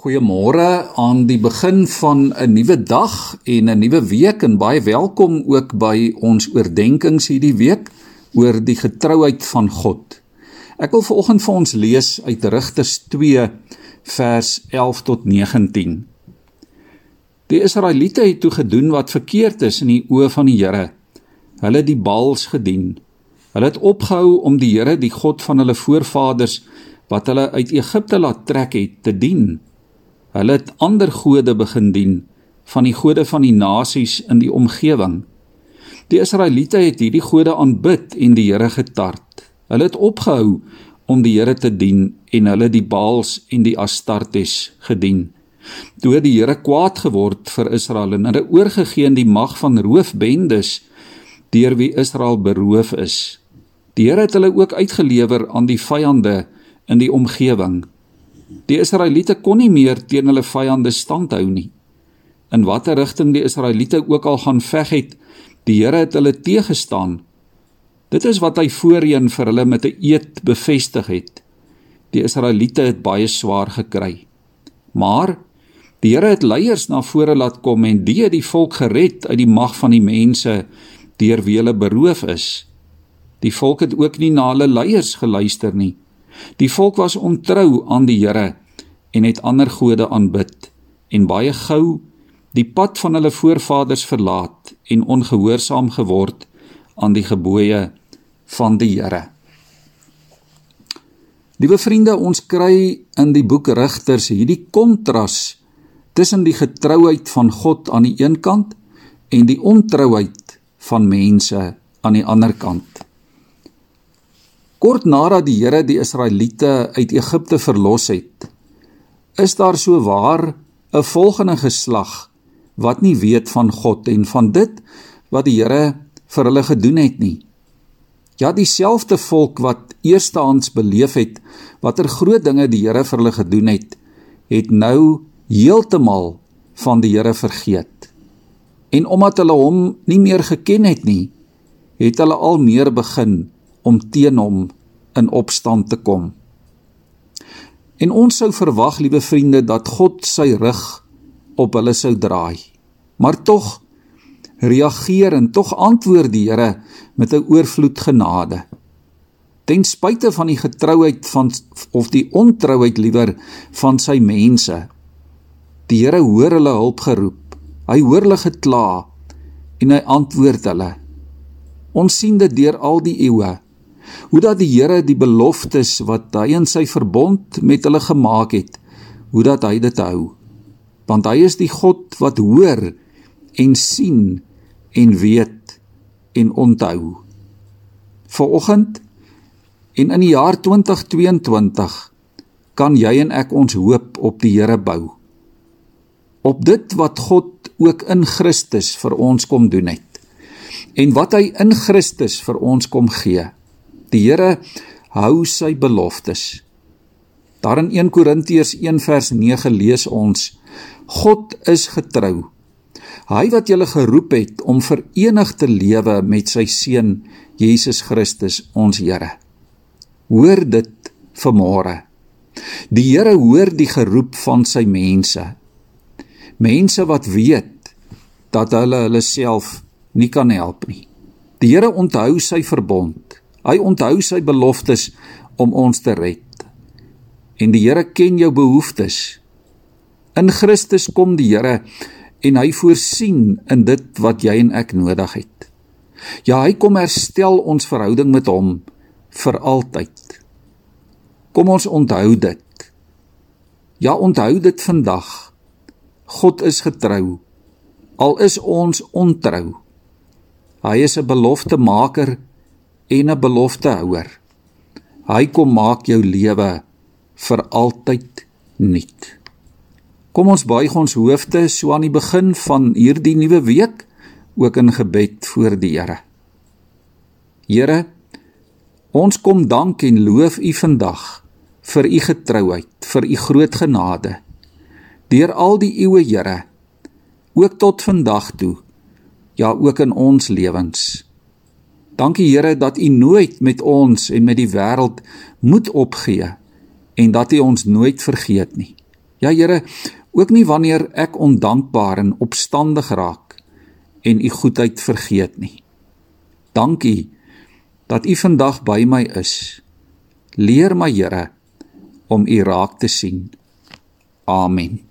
Goeiemôre aan die begin van 'n nuwe dag en 'n nuwe week en baie welkom ook by ons oordeenkings hierdie week oor die getrouheid van God. Ek wil veraloggend vir ons lees uit Rigters 2 vers 11 tot 19. Die Israeliete het toe gedoen wat verkeerd is in die oë van die Here. Hulle het die Baals gedien. Hulle het opgehou om die Here, die God van hulle voorvaders wat hulle uit Egipte laat trek het, te dien. Hulle het ander gode begin dien van die gode van die nasies in die omgewing. Die Israeliete het hierdie gode aanbid en die Here getart. Hulle het opgehou om die Here te dien en hulle die Baals en die Astartes gedien. Toe die Here kwaad geword vir Israel en hulle oorgegee in die mag van roofbendes deur wie Israel beroof is. Die Here het hulle ook uitgelewer aan die vyande in die omgewing. Die Israeliete kon nie meer teen hulle vyande standhou nie. In watter rigting die Israeliete ook al gaan veg het, die Here het hulle teëgestaan. Dit is wat hy voorheen vir hulle met 'n eed bevestig het. Die Israeliete het baie swaar gekry. Maar die Here het leiers na vore laat kom en die het die volk gered uit die mag van die mense deur wie hulle beroof is. Die volk het ook nie na hulle leiers geluister nie. Die volk was ontrou aan die Here en het ander gode aanbid en baie gou die pad van hulle voorvaders verlaat en ongehoorsaam geword aan die gebooie van die Here. Liewe vriende, ons kry in die boek Rigters hierdie kontras tussen die getrouheid van God aan die een kant en die ontrouheid van mense aan die ander kant. Kort nadat die Here die Israeliete uit Egipte verlos het, is daar so waar 'n volgende geslag wat nie weet van God en van dit wat die Here vir hulle gedoen het nie. Ja, dieselfde volk wat eerstehands beleef het watter groot dinge die Here vir hulle gedoen het, het nou heeltemal van die Here vergeet. En omdat hulle hom nie meer geken het nie, het hulle al meer begin om teen hom in opstand te kom. En ons sou verwag, liewe vriende, dat God sy rug op hulle sou draai. Maar tog reageer en tog antwoord die Here met 'n oorvloed genade. Ten spyte van die getrouheid van of die ontrouheid liewer van sy mense. Die Here hoor hulle hulp geroep. Hy hoor hulle gekla en hy antwoord hulle. Ons sien dit deur al die eeue hoe dat die Here die beloftes wat hy in sy verbond met hulle gemaak het, hoe dat hy dit hou. Want hy is die God wat hoor en sien en weet en onthou. Vanoggend en in die jaar 2022 kan jy en ek ons hoop op die Here bou. Op dit wat God ook in Christus vir ons kom doen het en wat hy in Christus vir ons kom gee. Die Here hou sy beloftes. Daar in 1 Korintiërs 1 vers 9 lees ons: God is getrou. Hy wat julle geroep het om verenig te lewe met sy seun Jesus Christus ons Here. Hoor dit vanmôre. Die Here hoor die geroep van sy mense. Mense wat weet dat hulle hulle self nie kan help nie. Die Here onthou sy verbond. Hy onthou sy beloftes om ons te red. En die Here ken jou behoeftes. In Christus kom die Here en hy voorsien in dit wat jy en ek nodig het. Ja, hy kom herstel ons verhouding met hom vir altyd. Kom ons onthou dit. Ja, onthou dit vandag. God is getrou. Al is ons ontrou. Hy is 'n beloftemaker en 'n beloftehouer. Hy kom maak jou lewe vir altyd nuut. Kom ons buig ons hoofde so aan die begin van hierdie nuwe week ook in gebed voor die Here. Here, ons kom dank en loof U vandag vir U getrouheid, vir U groot genade. Deur al die eeue, Here, ook tot vandag toe, ja ook in ons lewens. Dankie Here dat U nooit met ons en met die wêreld moet opgee en dat U ons nooit vergeet nie. Ja Here, ook nie wanneer ek ondankbaar en opstandig raak en u goedheid vergeet nie. Dankie dat u vandag by my is. Leer my Here om u raak te sien. Amen.